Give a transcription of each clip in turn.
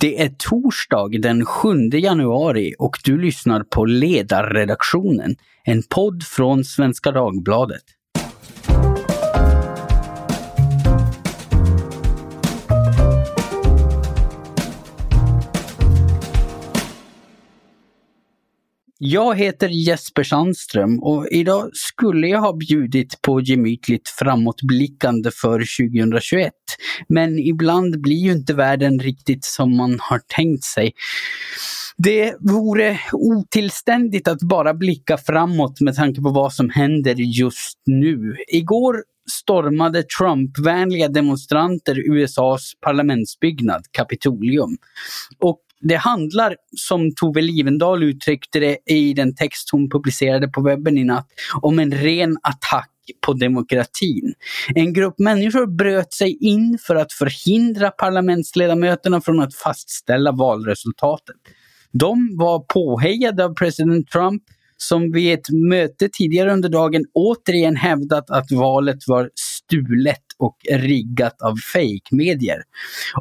Det är torsdag den 7 januari och du lyssnar på Ledarredaktionen, en podd från Svenska Dagbladet. Jag heter Jesper Sandström och idag skulle jag ha bjudit på gemytligt framåtblickande för 2021. Men ibland blir ju inte världen riktigt som man har tänkt sig. Det vore otillständigt att bara blicka framåt med tanke på vad som händer just nu. Igår stormade Trump-vänliga demonstranter USAs parlamentsbyggnad, Kapitolium. Och det handlar, som Tove Livendal uttryckte det i den text hon publicerade på webben i natt, om en ren attack på demokratin. En grupp människor bröt sig in för att förhindra parlamentsledamöterna från att fastställa valresultatet. De var påhejade av president Trump som vid ett möte tidigare under dagen återigen hävdat att valet var stulet och riggat av fejkmedier.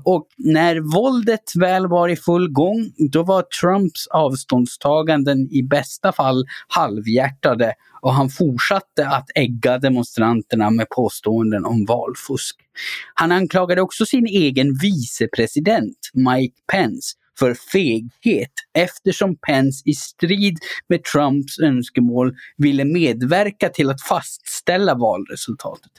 Och när våldet väl var i full gång, då var Trumps avståndstaganden i bästa fall halvhjärtade och han fortsatte att ägga demonstranterna med påståenden om valfusk. Han anklagade också sin egen vicepresident Mike Pence för feghet eftersom Pence i strid med Trumps önskemål ville medverka till att fastställa valresultatet.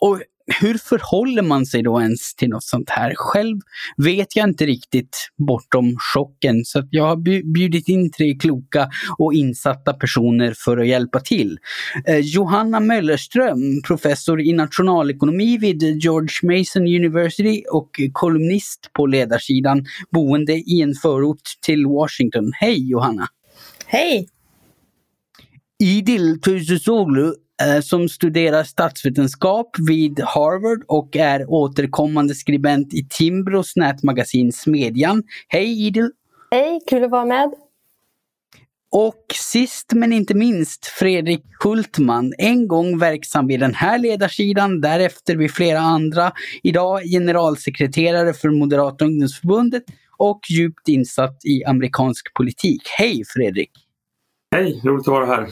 Och hur förhåller man sig då ens till något sånt här? Själv vet jag inte riktigt bortom chocken så jag har bjudit in tre kloka och insatta personer för att hjälpa till. Eh, Johanna Möllerström, professor i nationalekonomi vid George Mason University och kolumnist på ledarsidan, boende i en förort till Washington. Hej Johanna! Hej! Idil Tuisuzoglu Eh, som studerar statsvetenskap vid Harvard och är återkommande skribent i Timbros nätmagasin Smedjan. Hej Idil! Hej, kul att vara med! Och sist men inte minst Fredrik Hultman, en gång verksam vid den här ledarsidan, därefter vid flera andra. Idag generalsekreterare för Moderata ungdomsförbundet och djupt insatt i amerikansk politik. Hej Fredrik! Hej, roligt att vara här.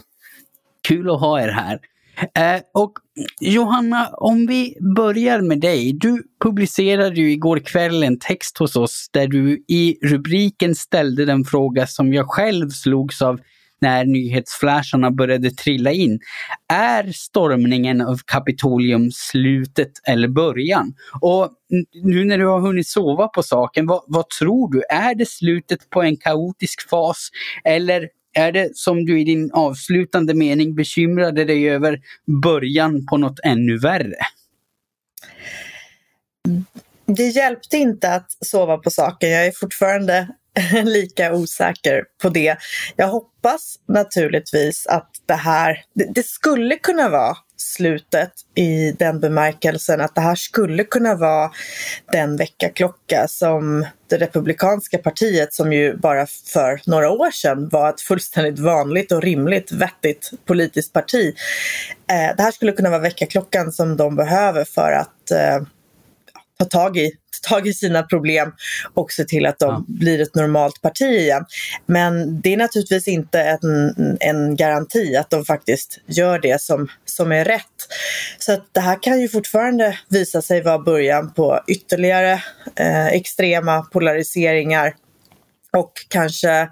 Kul att ha er här. Eh, och Johanna, om vi börjar med dig. Du publicerade ju igår kväll en text hos oss där du i rubriken ställde den fråga som jag själv slogs av när nyhetsflasharna började trilla in. Är stormningen av Kapitolium slutet eller början? Och nu när du har hunnit sova på saken, vad, vad tror du? Är det slutet på en kaotisk fas eller är det som du i din avslutande mening bekymrade dig över början på något ännu värre? Det hjälpte inte att sova på saken. Jag är fortfarande lika osäker på det. Jag hoppas naturligtvis att det här, det, det, skulle kunna vara slutet i den bemärkelsen att det här skulle kunna vara den väckarklocka som det republikanska partiet, som ju bara för några år sedan var ett fullständigt vanligt och rimligt vettigt politiskt parti. Eh, det här skulle kunna vara väckarklockan som de behöver för att eh, ta tag i, tag i sina problem och se till att de ja. blir ett normalt parti igen. Men det är naturligtvis inte en, en garanti att de faktiskt gör det som, som är rätt. Så att det här kan ju fortfarande visa sig vara början på ytterligare eh, extrema polariseringar och kanske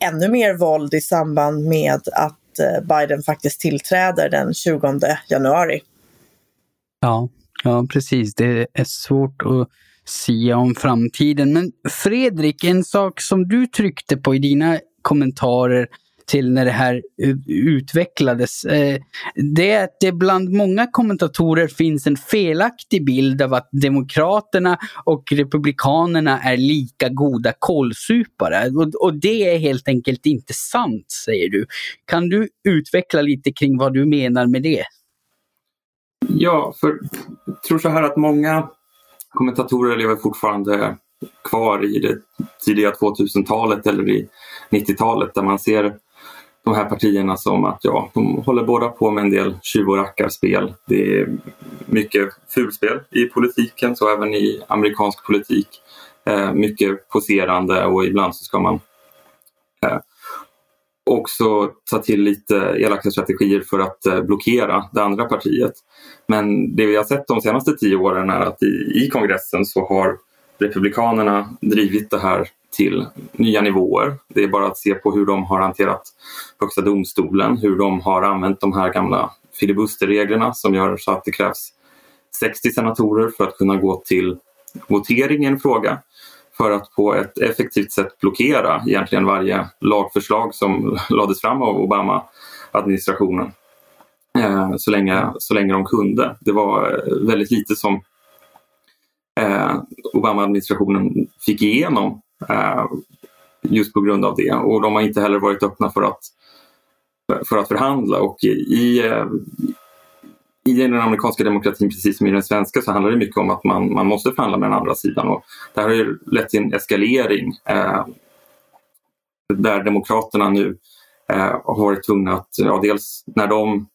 ännu mer våld i samband med att eh, Biden faktiskt tillträder den 20 januari. Ja, Ja, precis. Det är svårt att sia om framtiden. Men Fredrik, en sak som du tryckte på i dina kommentarer till när det här utvecklades. Eh, det är att det bland många kommentatorer finns en felaktig bild av att Demokraterna och Republikanerna är lika goda kålsupare. Och det är helt enkelt inte sant, säger du. Kan du utveckla lite kring vad du menar med det? Ja, för jag tror så här att många kommentatorer lever fortfarande kvar i det tidiga 2000-talet eller i 90-talet där man ser de här partierna som att ja, de håller båda på med en del tjuv och rackarspel. Det är mycket fulspel i politiken, så även i amerikansk politik. eh, mycket poserande och ibland så ska man eh, också ta till lite elaka strategier för att eh, blockera det andra partiet. Men det vi har sett de senaste tio åren är att i, i kongressen så har Republikanerna drivit det här till nya nivåer. Det är bara att se på hur de har hanterat Högsta domstolen, hur de har använt de här gamla filibusterreglerna som gör så att det krävs 60 senatorer för att kunna gå till votering i en fråga för att på ett effektivt sätt blockera egentligen varje lagförslag som lades fram av Obama-administrationen eh, så, länge, så länge de kunde. Det var eh, väldigt lite som eh, Obama-administrationen fick igenom eh, just på grund av det och de har inte heller varit öppna för att, för att förhandla och i, eh, i den amerikanska demokratin, precis som i den svenska, så handlar det mycket om att man, man måste förhandla med den andra sidan. Och det här har ju lett till en eskalering eh, där Demokraterna nu eh, har varit tvungna att, ja, dels när de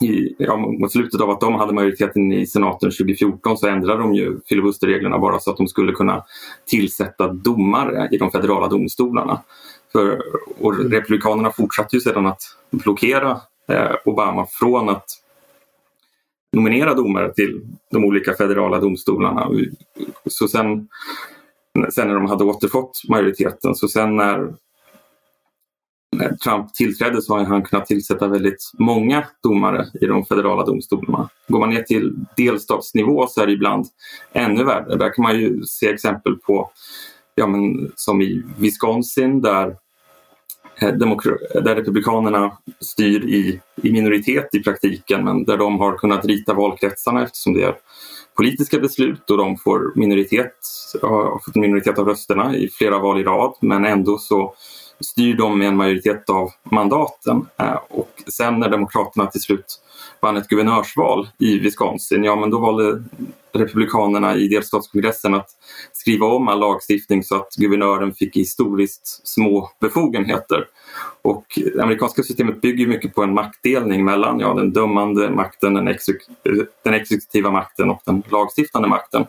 i, ja, mot slutet av att de hade majoriteten i senaten 2014 så ändrade de ju filibusterreglerna bara så att de skulle kunna tillsätta domare i de federala domstolarna. För, och Republikanerna fortsatte ju sedan att blockera eh, Obama från att nominera domare till de olika federala domstolarna. Så sen, sen när de hade återfått majoriteten, så sen när, när Trump tillträdde så har han kunnat tillsätta väldigt många domare i de federala domstolarna. Går man ner till delstatsnivå så är det ibland ännu värre. Där kan man ju se exempel på, ja men, som i Wisconsin där Eh, eh, där Republikanerna styr i, i minoritet i praktiken men där de har kunnat rita valkretsarna eftersom det är politiska beslut och de får minoritet, har fått minoritet av rösterna i flera val i rad. Men ändå så styr de med en majoritet av mandaten. Eh, och sen när Demokraterna till slut vann ett guvernörsval i Wisconsin, ja men då valde Republikanerna i delstatskongressen att skriva om all lagstiftning så att guvernören fick historiskt små befogenheter. Och det amerikanska systemet bygger mycket på en maktdelning mellan ja, den dömande makten, den, exek den exekutiva makten och den lagstiftande makten.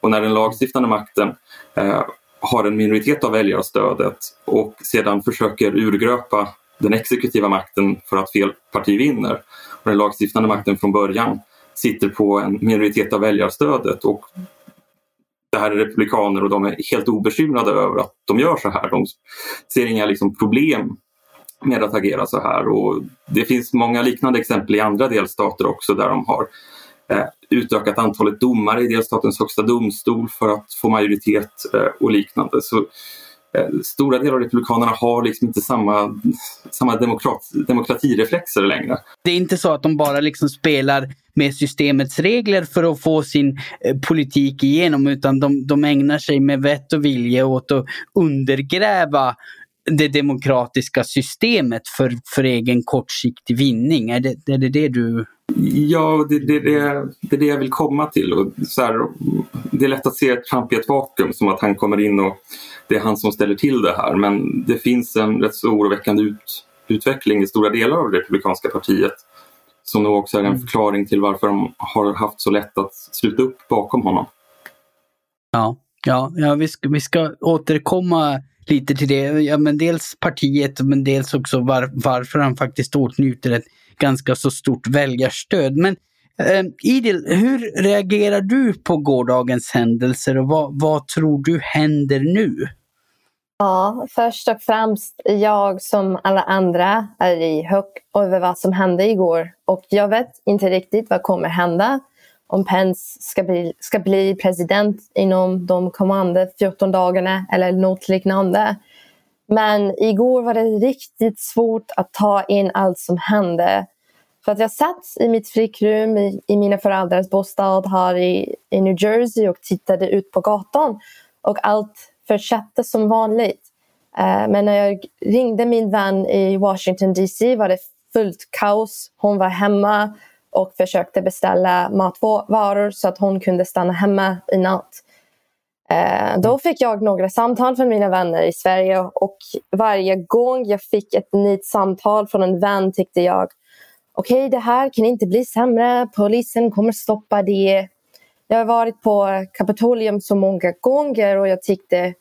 Och när den lagstiftande makten eh, har en minoritet av väljarstödet och sedan försöker urgröpa den exekutiva makten för att fel parti vinner. Och den lagstiftande makten från början sitter på en minoritet av väljarstödet och det här är republikaner och de är helt obekymrade över att de gör så här. De ser inga liksom, problem med att agera så här och det finns många liknande exempel i andra delstater också där de har Eh, utökat antalet domare i delstatens högsta domstol för att få majoritet eh, och liknande. Så eh, Stora delar av Republikanerna har liksom inte samma, samma demokrat, demokratireflexer längre. Det är inte så att de bara liksom spelar med systemets regler för att få sin politik igenom utan de, de ägnar sig med vett och vilja åt att undergräva det demokratiska systemet för, för egen kortsiktig vinning. Är det, är det det du Ja, det, det, det, det är det jag vill komma till. Och så här, det är lätt att se Trump i ett vakuum, som att han kommer in och det är han som ställer till det här. Men det finns en rätt så oroväckande ut, utveckling i stora delar av det republikanska partiet som nog också är en mm. förklaring till varför de har haft så lätt att sluta upp bakom honom. Ja, ja, ja vi, ska, vi ska återkomma lite till det. Ja, men dels partiet men dels också var, varför han faktiskt åtnjuter ett ganska så stort väljarstöd. Men eh, Idil, hur reagerar du på gårdagens händelser och vad, vad tror du händer nu? Ja, först och främst, jag som alla andra är i hög över vad som hände igår. Och jag vet inte riktigt vad kommer hända. Om Pence ska bli, ska bli president inom de kommande 14 dagarna eller något liknande. Men igår var det riktigt svårt att ta in allt som hände. För att jag satt i mitt flickrum i, i mina föräldrars bostad här i, i New Jersey och tittade ut på gatan. Och allt fortsatte som vanligt. Uh, men när jag ringde min vän i Washington DC var det fullt kaos. Hon var hemma och försökte beställa matvaror så att hon kunde stanna hemma i natt. Eh, då fick jag några samtal från mina vänner i Sverige och varje gång jag fick ett nytt samtal från en vän tyckte jag okej, okay, det här kan inte bli sämre. Polisen kommer stoppa det. jag har varit på Kapitolium så många gånger och jag tyckte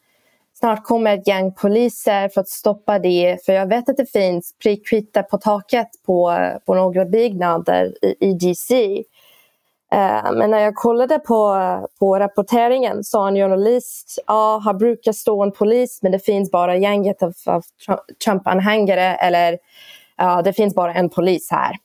snart kommer ett gäng poliser för att stoppa det. För jag vet att det finns prickskyttar på taket på, på några byggnader i, i DC. Eh, men när jag kollade på, på rapporteringen sa en journalist ja, här brukar stå en polis men det finns bara gänget av, av Trump-anhängare eller ja, det finns bara en polis här.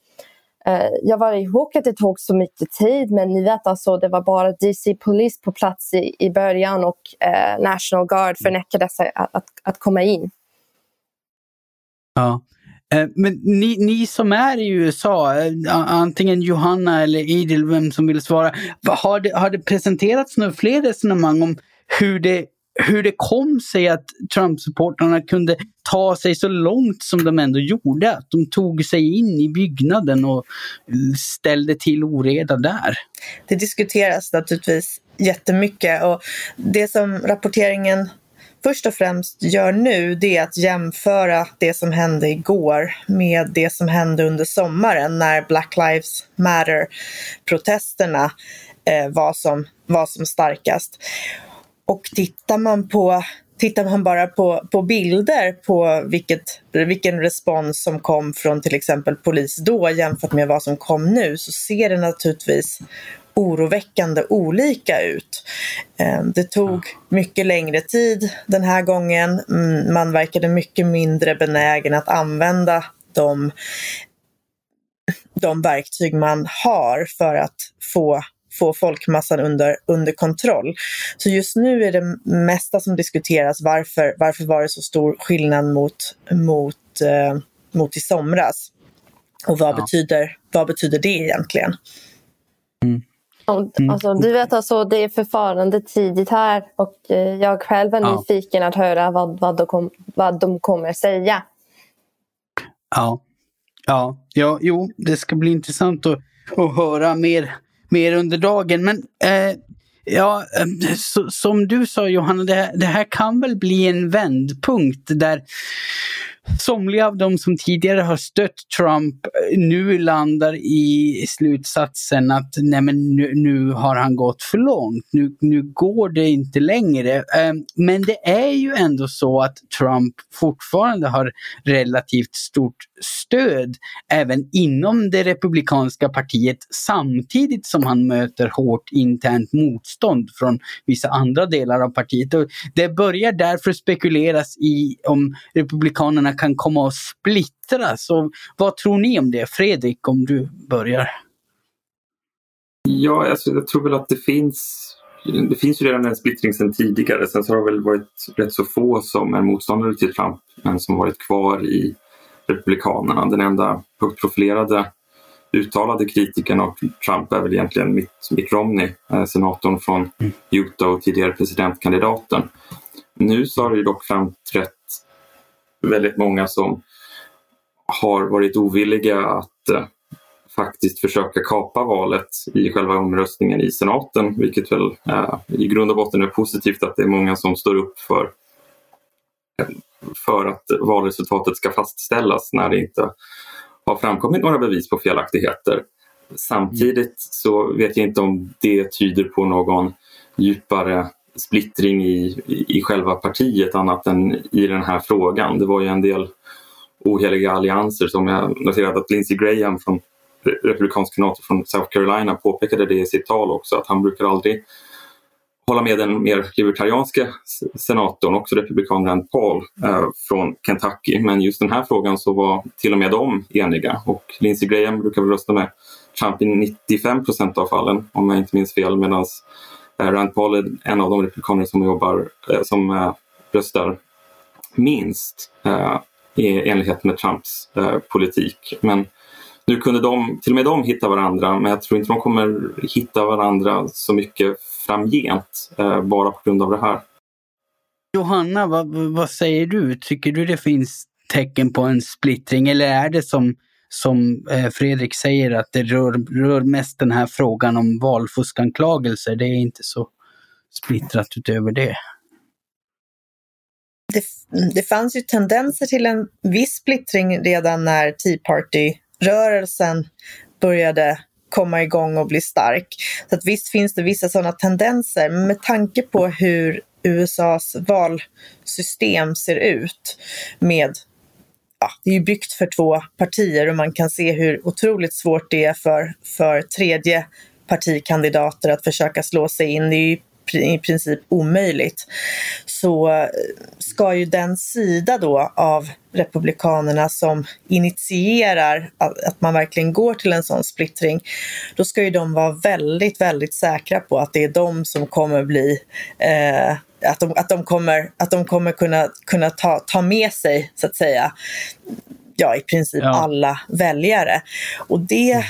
Eh, jag var i att det tog så mycket tid men ni vet alltså det var bara DC-polis på plats i, i början och eh, National Guard förnekades att, att, att komma in. Ja, eh, men ni, ni som är i USA, antingen Johanna eller Idil, vem som vill svara. Har det, har det presenterats några fler resonemang om hur det, hur det kom sig att Trump-supportrarna kunde ta sig så långt som de ändå gjorde? Att de tog sig in i byggnaden och ställde till oreda där. Det diskuteras naturligtvis jättemycket och det som rapporteringen först och främst gör nu det är att jämföra det som hände igår med det som hände under sommaren när Black Lives Matter-protesterna eh, var, som, var som starkast. Och tittar man på Tittar man bara på, på bilder på vilket, vilken respons som kom från till exempel polis då jämfört med vad som kom nu så ser det naturligtvis oroväckande olika ut. Eh, det tog mycket längre tid den här gången. Mm, man verkade mycket mindre benägen att använda de, de verktyg man har för att få få folkmassan under, under kontroll. Så just nu är det mesta som diskuteras varför, varför var det så stor skillnad mot, mot, eh, mot i somras? Och vad, ja. betyder, vad betyder det egentligen? Mm. Mm. Alltså, du vet alltså, det är förfarande tidigt här och eh, jag själv är ja. nyfiken att höra vad, vad, de kom, vad de kommer säga. Ja, ja, ja jo, det ska bli intressant att, att höra mer, mer under dagen. Men eh, ja, eh, så, som du sa Johanna, det, det här kan väl bli en vändpunkt där somliga av de som tidigare har stött Trump eh, nu landar i slutsatsen att nej men nu, nu har han gått för långt. Nu, nu går det inte längre. Ehm, men det är ju ändå så att Trump fortfarande har relativt stort stöd även inom det republikanska partiet samtidigt som han möter hårt internt motstånd från vissa andra delar av partiet. Och det börjar därför spekuleras i om republikanerna kan komma att splittras. Och vad tror ni om det? Fredrik, om du börjar. Ja, alltså, jag tror väl att det finns det finns ju redan en splittring sedan tidigare. Sen så har det väl varit rätt så få som är motståndare till Trump men som varit kvar i Republikanerna. Den enda högt profilerade uttalade kritikern av Trump är väl egentligen Mitt, Mitt Romney, eh, senatorn från mm. Utah och tidigare presidentkandidaten. Nu så har det dock framträtt väldigt många som har varit ovilliga att eh, faktiskt försöka kapa valet i själva omröstningen i senaten, vilket väl eh, i grund och botten är positivt att det är många som står upp för, för att valresultatet ska fastställas när det inte har framkommit några bevis på felaktigheter. Samtidigt så vet jag inte om det tyder på någon djupare splittring i, i, själva partiet annat än i den här frågan. Det var ju en del oheliga allianser som jag noterade att Lindsey Graham från republikansk senator från South Carolina påpekade det i sitt tal också att han brukar aldrig hålla med den mer libertarianska senatorn, också republikanen Rand Paul eh, från Kentucky. Men just den här frågan så var till och med de eniga och Lindsey Graham brukar väl rösta med Trump i 95 procent av fallen om jag inte minns fel medan Eh, Rand Paul är en av de republikaner som jobbar, eh, som eh, röstar minst i enlighet med Trumps politik. Men nu kunde de, till och med de hitta varandra, men jag tror inte de kommer hitta varandra så mycket framgent bara på grund av det här. Johanna, vad, vad säger du? Tycker du det finns tecken på en splittring eller är det som som eh, Fredrik säger att det rör, rör mest den här frågan om valfuskanklagelser. Det är inte så splittrat utöver det. Det, det fanns ju tendenser till en viss splittring redan när Tea Party-rörelsen började komma igång och bli stark. Så att visst finns det vissa sådana tendenser, men med tanke på hur USAs valsystem ser ut med ja, det är ju byggt för två partier och man kan se hur otroligt svårt det är för, för tredje partikandidater att försöka slå sig in. Det är ju i princip omöjligt. Så eh, ska ju den sida då av Republikanerna som initierar att man verkligen går till en sån splittring, då ska ju de vara väldigt, väldigt säkra på att det är de som kommer bli eh, att de, att de kommer, att de kommer kunna, kunna ta, ta med sig, så att säga, ja, i princip ja. alla väljare. Och det är,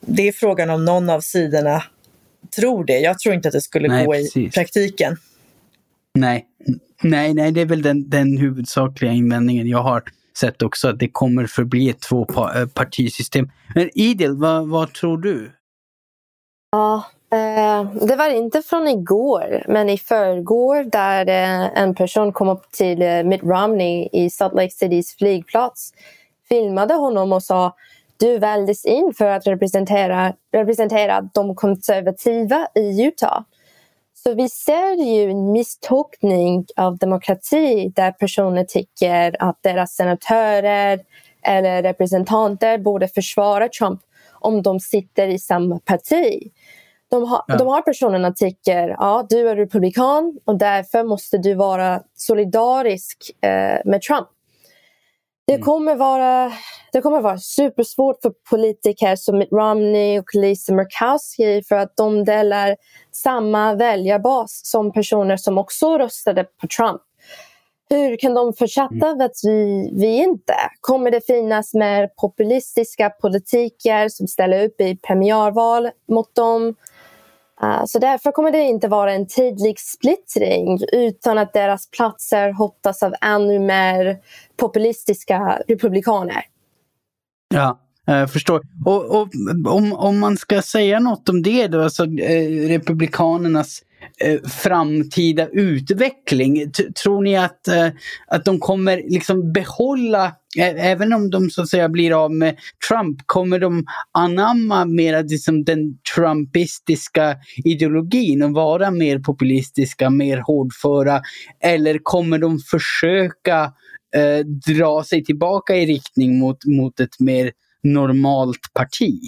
det är frågan om någon av sidorna tror det. Jag tror inte att det skulle nej, gå precis. i praktiken. Nej. nej, nej, det är väl den, den huvudsakliga invändningen jag har sett också, att det kommer förbli ett tvåpartisystem. Men Idil, vad, vad tror du? Ja, eh, Eh, det var inte från igår, men i förrgår där eh, en person kom upp till eh, Mitt Romney i Salt Lake Citys flygplats, filmade honom och sa du valdes in för att representera, representera de konservativa i Utah. Så vi ser ju en misstolkning av demokrati där personer tycker att deras senatörer eller representanter borde försvara Trump om de sitter i samma parti. De, har, ja. de här personerna tycker ja, du är republikan och därför måste du vara solidarisk eh, med Trump. Det mm. kommer, vara, det kommer vara supersvårt för politiker som Mitt Romney och Lisa Murkowski för att de delar samma väljarbas som personer som också röstade på Trump. Hur kan de fortsätta mm. vet vi, vi inte. Kommer det finnas mer populistiska politiker som ställer upp i premiärval mot dem? Eh, så därför kommer det inte vara en tydlig splittring utan att deras platser hotas av ännu mer populistiska republikaner. Ja, eh, jag förstår. Och, och om, om man ska säga något om det då, alltså eh, Republikanernas eh, framtida utveckling. T tror ni att, eh, att de kommer liksom behålla, även om de så att säga blir av med Trump, kommer de anamma mer liksom den trumpistiska ideologin och vara mer populistiska, mer hårdföra? Eller kommer de försöka eh, dra sig tillbaka i riktning mot, mot ett mer normalt parti?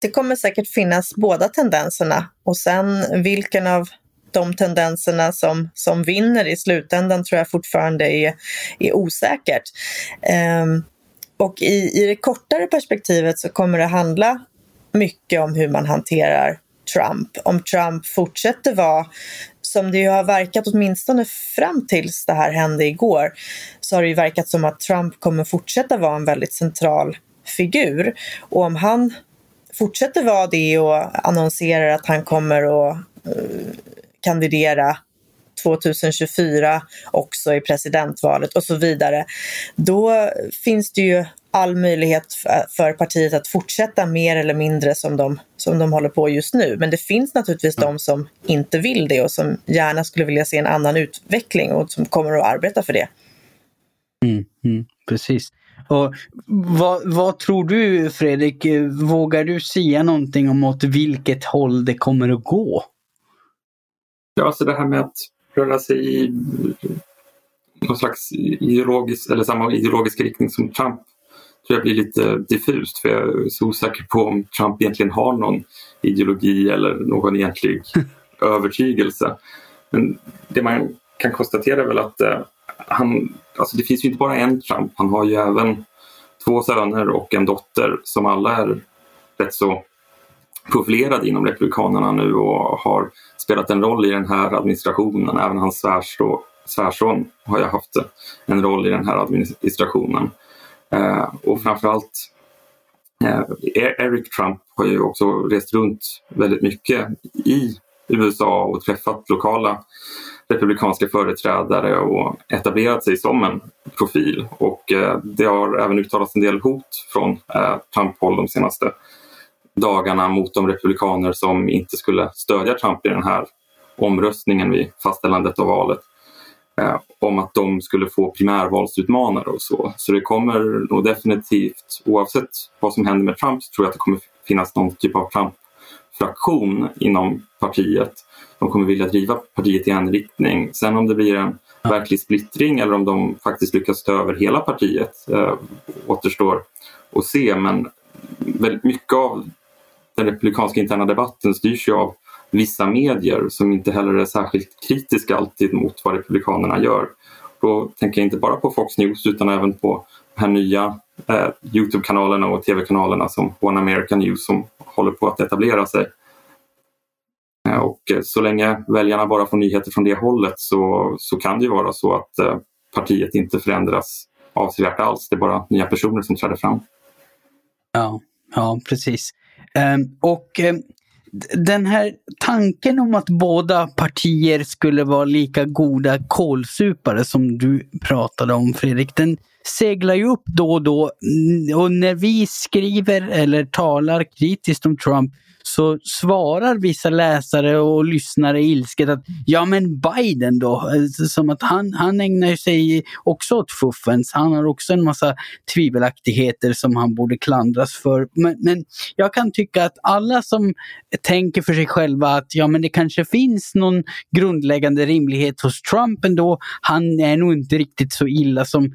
Det kommer säkert finnas båda tendenserna och sen vilken av de tendenserna som, som vinner i slutändan tror jag fortfarande är, är osäkert. Um, och i, i det kortare perspektivet så kommer det handla mycket om hur man hanterar Trump. Om Trump fortsätter vara som det ju har verkat åtminstone fram tills det här hände igår, så har det ju verkat som att Trump kommer fortsätta vara en väldigt central figur. Och om han fortsätter vara det och annonserar att han kommer att eh, kandidera 2024 också i presidentvalet och så vidare. Då finns det ju all möjlighet för partiet att fortsätta mer eller mindre som de, som de håller på just nu. Men det finns naturligtvis de som inte vill det och som gärna skulle vilja se en annan utveckling och som kommer att arbeta för det. Mm, mm, precis. Och vad, vad, tror du Fredrik, vågar du säga någonting om åt vilket håll det kommer att gå? Ja, alltså det här med att röra sig i någon slags ideologisk, eller samma ideologisk riktning som Trump tror jag blir lite diffust för jag är så osäker på om Trump egentligen har någon ideologi eller någon egentlig övertygelse. Men det man kan konstatera är väl att eh, han, alltså det finns ju inte bara en Trump, han har ju även två söner och en dotter som alla är rätt så profilerad inom Republikanerna nu och har spelat en roll i den här administrationen. Även hans svärson har ju haft en roll i den här administrationen. Eh, och framförallt eh, e- Eric Trump har ju också rest runt väldigt mycket i USA och träffat lokala republikanska företrädare och etablerat sig som en profil. Och eh, det har även uttalats en del hot från eh, Trump-håll de senaste dagarna mot de republikaner som inte skulle stödja Trump i den här omröstningen vid fastställandet av valet. eh, om att de skulle få primärvalsutmanare och så. Så det kommer nog definitivt, oavsett vad som händer med Trump, så tror jag att det kommer finnas någon typ av Trump-fraktion inom partiet. De kommer vilja driva partiet i en riktning. Sen om det blir en verklig splittring eller om de faktiskt lyckas ta över hela partiet eh, återstår att se. Men väldigt mycket av den republikanska interna debatten styrs ju av vissa medier som inte heller är särskilt kritiska alltid mot vad republikanerna gör. Då tänker jag inte bara på Fox News utan även på de här nya eh, Youtube-kanalerna och tv-kanalerna som One American News som håller på att etablera sig. Eh, och eh, så länge väljarna bara får nyheter från det hållet så, så kan det ju vara så att eh, partiet inte förändras avsevärt alls. Det är bara nya personer som träder fram. Ja, ja precis. Ehm, och ehm, den här tanken om att båda partier skulle vara lika goda kolsupare som du pratade om Fredrik, den seglar ju upp då och då. Mm, och när vi skriver eller talar kritiskt om Trump så svarar vissa läsare och lyssnare ilsket att ja men Biden då, alltså, som att han, han ägnar sig också åt fuffens. Han har också en massa tvivelaktigheter som han borde klandras för. Men, men jag kan tycka att alla som tänker för sig själva att ja men det kanske finns någon grundläggande rimlighet hos Trump ändå. Han är nog inte riktigt så illa som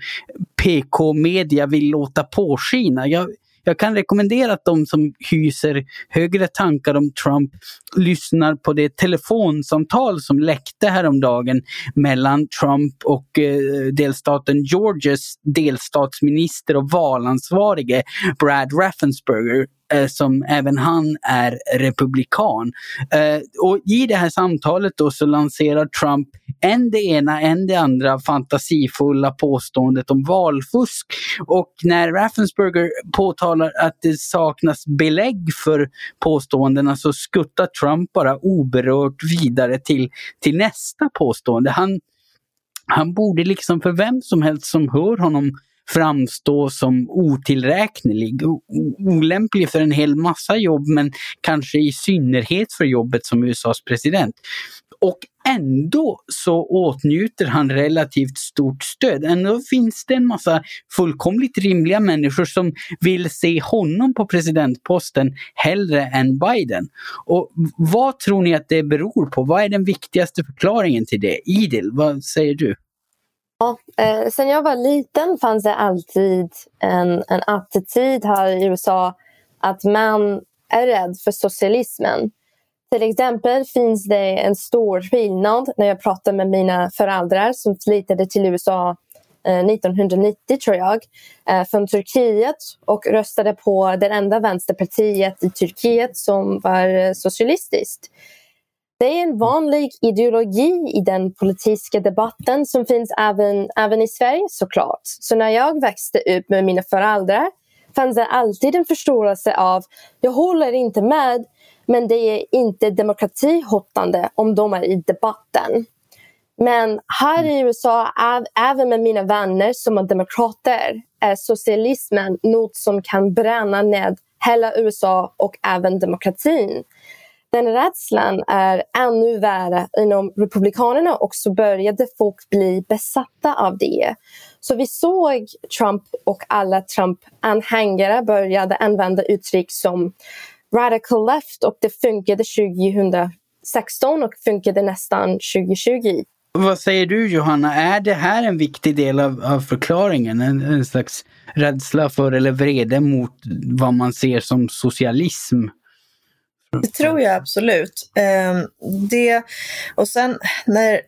PK-media vill låta påskina. Jag, jag kan rekommendera att de som hyser högre tankar om Trump lyssnar på det telefonsamtal som läckte häromdagen mellan Trump och eh, delstaten Georgias delstatsminister och valansvarige Brad Raffensperger Eh, som även han är republikan. Eh, och I det här samtalet då så lanserar Trump än det ena, än det andra fantasifulla påståendet om valfusk. Och när Raffensperger påtalar att det saknas belägg för påståendena så skuttar Trump bara oberört vidare till, till nästa påstående. Han, han borde liksom för vem som helst som hör honom framstå som otillräknelig, olämplig för en hel massa jobb men kanske i synnerhet för jobbet som USAs president. Och ändå så åtnjuter han relativt stort stöd. Ändå finns det en massa fullkomligt rimliga människor som vill se honom på presidentposten hellre än Biden. Och vad tror ni att det beror på? Vad är den viktigaste förklaringen till det? Idil, vad säger du? Ja, eh, sen jag var liten fanns det alltid en, en attityd här i USA att man är rädd för socialismen. Till exempel finns det en stor skillnad när jag pratar med mina föräldrar som flyttade till USA 1990 eh, tror jag, eh, från Turkiet och röstade på det enda vänsterpartiet i Turkiet som var eh, socialistiskt. Det är en vanlig ideologi i den politiska debatten som finns även, även i Sverige såklart. Så när jag växte upp med mina föräldrar fanns det alltid en förståelse av jag håller inte med men det är inte demokratihotande om de är i debatten. Men här i USA, även med mina vänner som är demokrater, är socialismen något som kan bränna ned hela USA och även demokratin. Den rädslan är ännu värre inom Republikanerna och så började folk bli besatta av det. Så vi såg Trump och alla Trump-anhängare började använda uttryck som radical left och det funkade 2016 och funkade nästan 2020. Vad säger du Johanna, är det här en viktig del av, av förklaringen? En, en slags rädsla för eller vrede mot vad man ser som socialism? Det tror jag absolut. Ehm, det, och sen när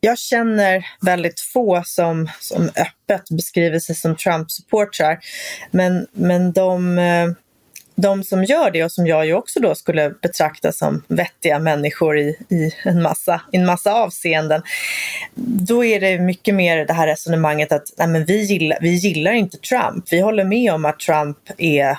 jag känner väldigt få som, som öppet beskriver sig som Trump-supportrar. Men, men de eh, de som gör det och som jag ju också då skulle betrakta som vettiga människor i, i en, massa, i en massa avseenden. Då är det mycket mer det här resonemanget att nej men vi, gillar, vi gillar inte Trump. Vi håller med om att Trump är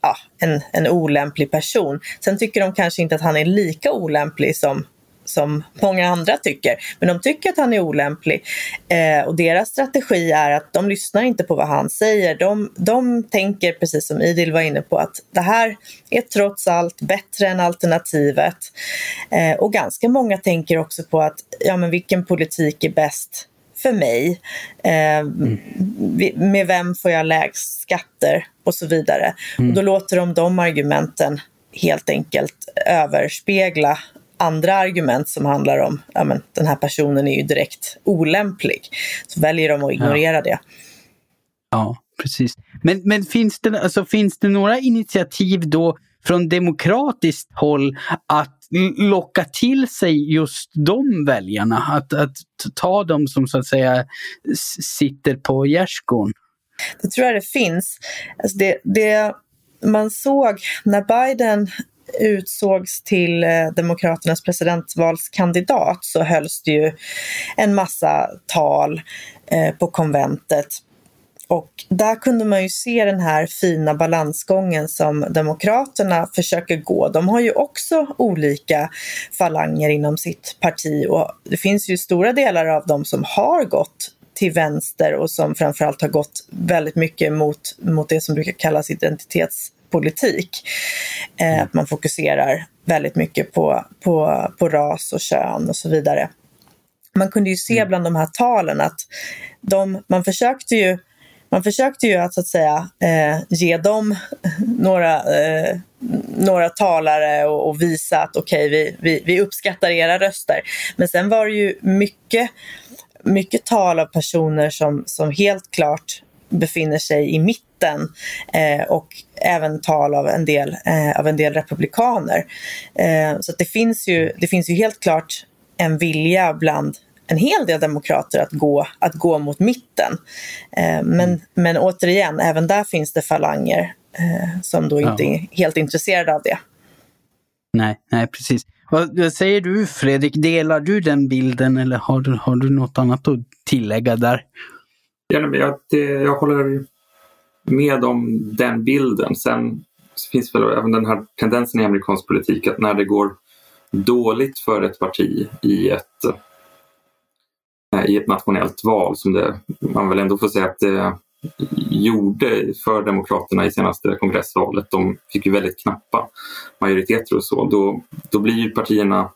ja, en, en olämplig person. Sen tycker de kanske inte att han är lika olämplig som som många andra tycker. Men de tycker att han är olämplig. Eh, och deras strategi är att de lyssnar inte på vad han säger. De, de tänker, precis som Idil var inne på, att det här är trots allt bättre än alternativet. Eh, och ganska många tänker också på att ja, men vilken politik är bäst för mig? Eh, mm. Med vem får jag lägst skatter? Och så vidare. Mm. Och då låter de de argumenten helt enkelt överspegla andra argument som handlar om ja, men, den här personen är ju direkt olämplig. Så väljer de att ignorera ja. det. Ja, precis. Men, men finns, det, alltså, finns det några initiativ då från demokratiskt håll att locka till sig just de väljarna? Att, att ta dem som så att säga sitter på gärdsgården? Det tror jag det finns. Alltså det, det man såg när Biden utsågs till eh, Demokraternas presidentvalskandidat så hölls det ju en massa tal eh, på konventet. Och där kunde man ju se den här fina balansgången som Demokraterna försöker gå. De har ju också olika falanger inom sitt parti och det finns ju stora delar av dem som har gått till vänster och som framförallt har gått väldigt mycket mot, mot det som brukar kallas identitets politik. Eh, mm. man fokuserar väldigt mycket på, på, på ras och kön och så vidare. Man kunde ju se mm. bland de här talen att de, man försökte ju man försökte ju att, så att säga, eh, ge dem några, eh, några talare och, och, visa att okej, okay, vi, vi, vi uppskattar era röster. Men sen var det ju mycket, mycket tal av personer som, som helt klart befinner sig i mitten eh, och även tal av en del, eh, av en del republikaner. Eh, så det, finns ju, det finns ju helt klart en vilja bland en hel del demokrater att gå, att gå mot mitten. Eh, men, mm. men återigen, även där finns det falanger eh, som då inte ja. är helt intresserade av det. Nej, nej precis. Vad, vad, säger du Fredrik, delar du den bilden eller har du, har du något annat att tillägga där? Ja, men jag, det, jag håller med om den bilden. Sen finns väl även den här tendensen i amerikansk politik att när det går dåligt för ett parti i ett, i ett nationellt val, som det, man väl ändå får säga att det gjorde för Demokraterna i senaste kongressvalet. De fick ju väldigt knappa majoriteter och så. Då, då blir ju partierna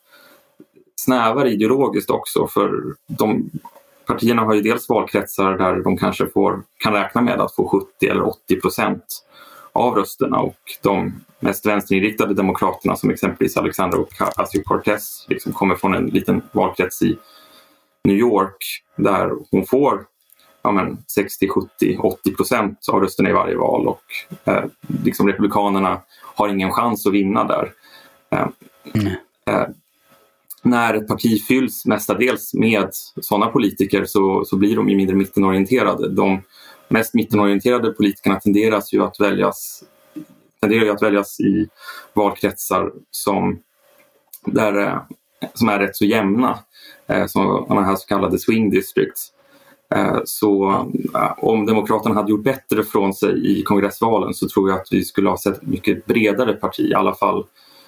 snävare ideologiskt också för de partierna har ju dels valkretsar där de kanske får, kan räkna med att få 70 eller 80 procent av rösterna och de mest vänsterinriktade demokraterna som exempelvis Alexandra Ocasio-Cortez liksom kommer från en liten valkrets i New York där hon får ja, 60, 70, 80 procent av rösterna i varje val och eh, liksom Republikanerna har ingen chans att vinna där. Eh, mm. eh, när ett parti fylls mestadels med sådana politiker så, så blir de ju mindre mittenorienterade. De mest mittenorienterade politikerna tenderas ju att väljas, tenderar ju att väljas i valkretsar som, där, eh, som är rätt så jämna, eh, som de här så kallade swing districts. Eh, så eh, om Demokraterna hade gjort bättre från sig i kongressvalen så tror jag att vi skulle ha sett ett mycket bredare parti, i alla fall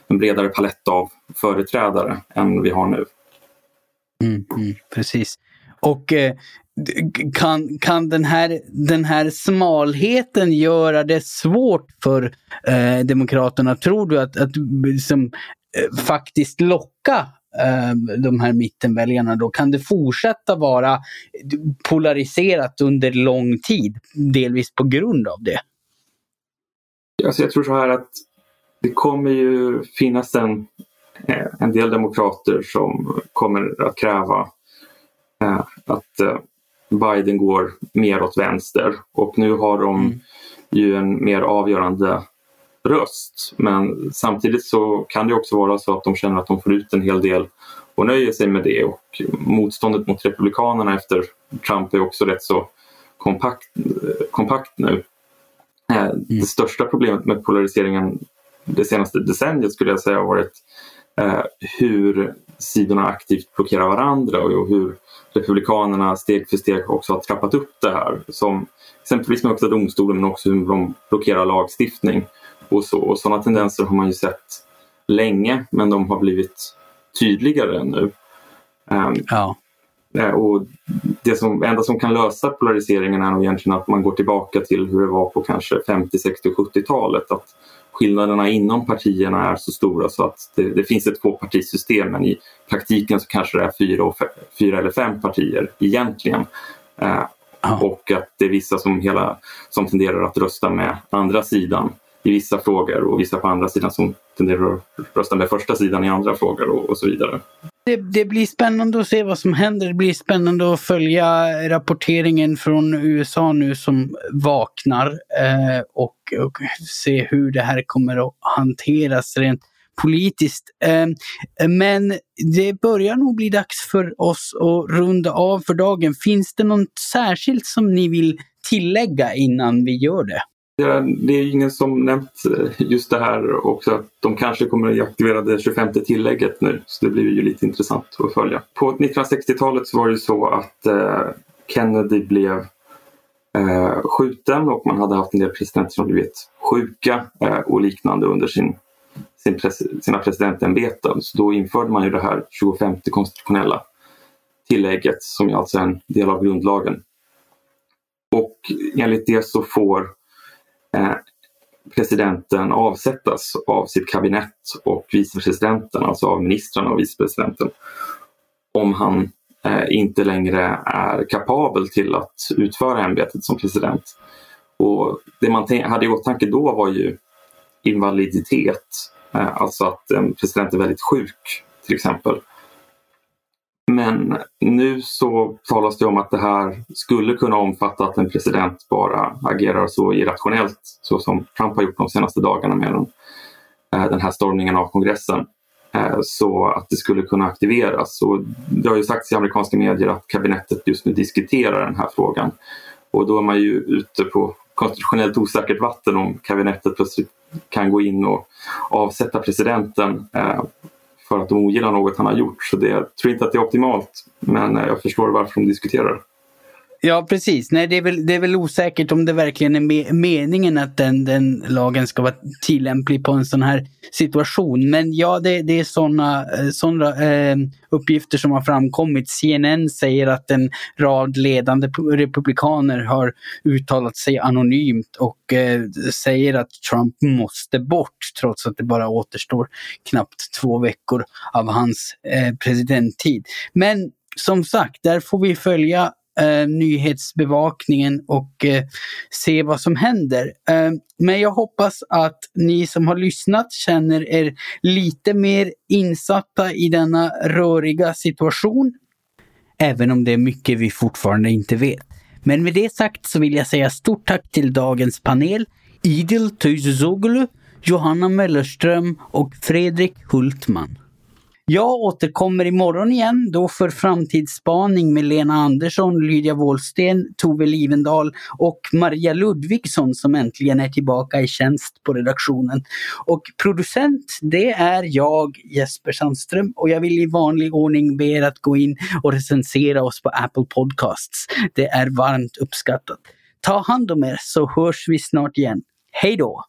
en bredare palett av företrädare än vi har nu. Mm, mm, precis. Och eh, kan, kan den, här, den här smalheten göra det svårt för eh, Demokraterna? Tror du att, att liksom, eh, faktiskt locka de här mittenväljarna då? Kan det fortsätta vara polariserat under lång tid? Delvis på grund av det? Alltså jag tror så här att det kommer ju finnas en, eh, en del demokrater som kommer att kräva eh, att eh, Biden går mer åt vänster och nu har de mm. ju en mer avgörande röst. Men samtidigt så kan det också vara så att de känner att de får ut en hel del och nöjer sig med det och motståndet mot Republikanerna efter Trump är också rätt så kompakt, kompakt nu. Mm. Det största problemet med polariseringen det senaste decenniet skulle jag säga har varit eh, hur sidorna aktivt blockerar varandra och hur Republikanerna steg för steg också har trappat upp det här. Som exempelvis med Högsta domstolen men också hur de blockerar lagstiftning och så. Och sådana tendenser har man ju sett länge men de har blivit tydligare nu. Um, ja. Eh, och det som, enda som kan lösa polariseringen är nog egentligen att man går tillbaka till hur det var på kanske 50, 60 70-talet. Att skillnaderna inom partierna är så stora så att det, det finns ett tvåpartisystem men i praktiken så kanske det är fyra, och fyra eller fem partier egentligen. Eh, och att det är vissa som, hela, som tenderar att rösta med andra sidan i vissa frågor och vissa på andra sidan som tenderar att rösta med första sidan i andra frågor och, och så vidare. Det, det, blir spännande att se vad som händer. Det blir spännande att följa rapporteringen från USA nu som vaknar eh, och, och, se hur det här kommer att hanteras rent politiskt. Eh, men det börjar nog bli dags för oss att runda av för dagen. Finns det något särskilt som ni vill tillägga innan vi gör det? Det är ingen som nämnt eh, just det här också att de kanske kommer att aktivera det 25 tillägget nu. Så det blir ju lite intressant att följa. På 1960-talet så var det så att eh, Kennedy blev eh, skjuten och man hade haft en del presidenter som blivit sjuka eh, och liknande under sin, sin pres sina presidentämbeten. Så då införde man ju det här 25 konstitutionella tillägget som alltså är alltså en del av grundlagen. Och enligt det så får Eh, presidenten avsättas av sitt kabinett och vicepresidenten, alltså av ministrarna och vicepresidenten, om han eh, inte längre är kapabel till att utföra ämbetet som president. Och det man hade i åtanke då var ju invaliditet, eh, alltså att en president är väldigt sjuk till exempel. Men nu så talas det om att det här skulle kunna omfatta att en president bara agerar så irrationellt så som Trump har gjort de senaste dagarna med eh, den, här stormningen av kongressen. Eh, så att det skulle kunna aktiveras. Och det har ju sagts i amerikanska medier att kabinettet just nu diskuterar den här frågan. Och då är man ju ute på konstitutionellt osäkert vatten om kabinettet plötsligt kan gå in och avsätta presidenten eh, för att de ogillar något han har gjort. Så det, jag tror inte att det är optimalt, men eh, jag förstår varför de diskuterar. Ja, precis. Nej, det är väl, det är väl osäkert om det verkligen är me meningen att den, den lagen ska vara tillämplig på en sån här situation. Men ja, det, det är sådana eh, såna, eh, uppgifter som har framkommit. CNN säger att en rad ledande republikaner har uttalat sig anonymt och eh, säger att Trump måste bort trots att det bara återstår knappt två veckor av hans eh, presidenttid. Men som sagt, där får vi följa eh, nyhetsbevakningen och eh, se vad som händer. Eh, men jag hoppas att ni som har lyssnat känner er lite mer insatta i denna röriga situation. Även om det är mycket vi fortfarande inte vet. Men med det sagt så vill jag säga stort tack till dagens panel. Idil Töyzoglu, Johanna Mellerström och Fredrik Hultman. Jag återkommer imorgon igen, då för framtidsspaning med Lena Andersson, Lydia Wåhlsten, Tove Livendal och Maria Ludvigsson som äntligen är tillbaka i tjänst på redaktionen. Och producent, det är jag, Jesper Sandström, och jag vill i vanlig ordning be er att gå in och recensera oss på Apple Podcasts. Det är varmt uppskattat. Ta hand om er så hörs vi snart igen. Hej då!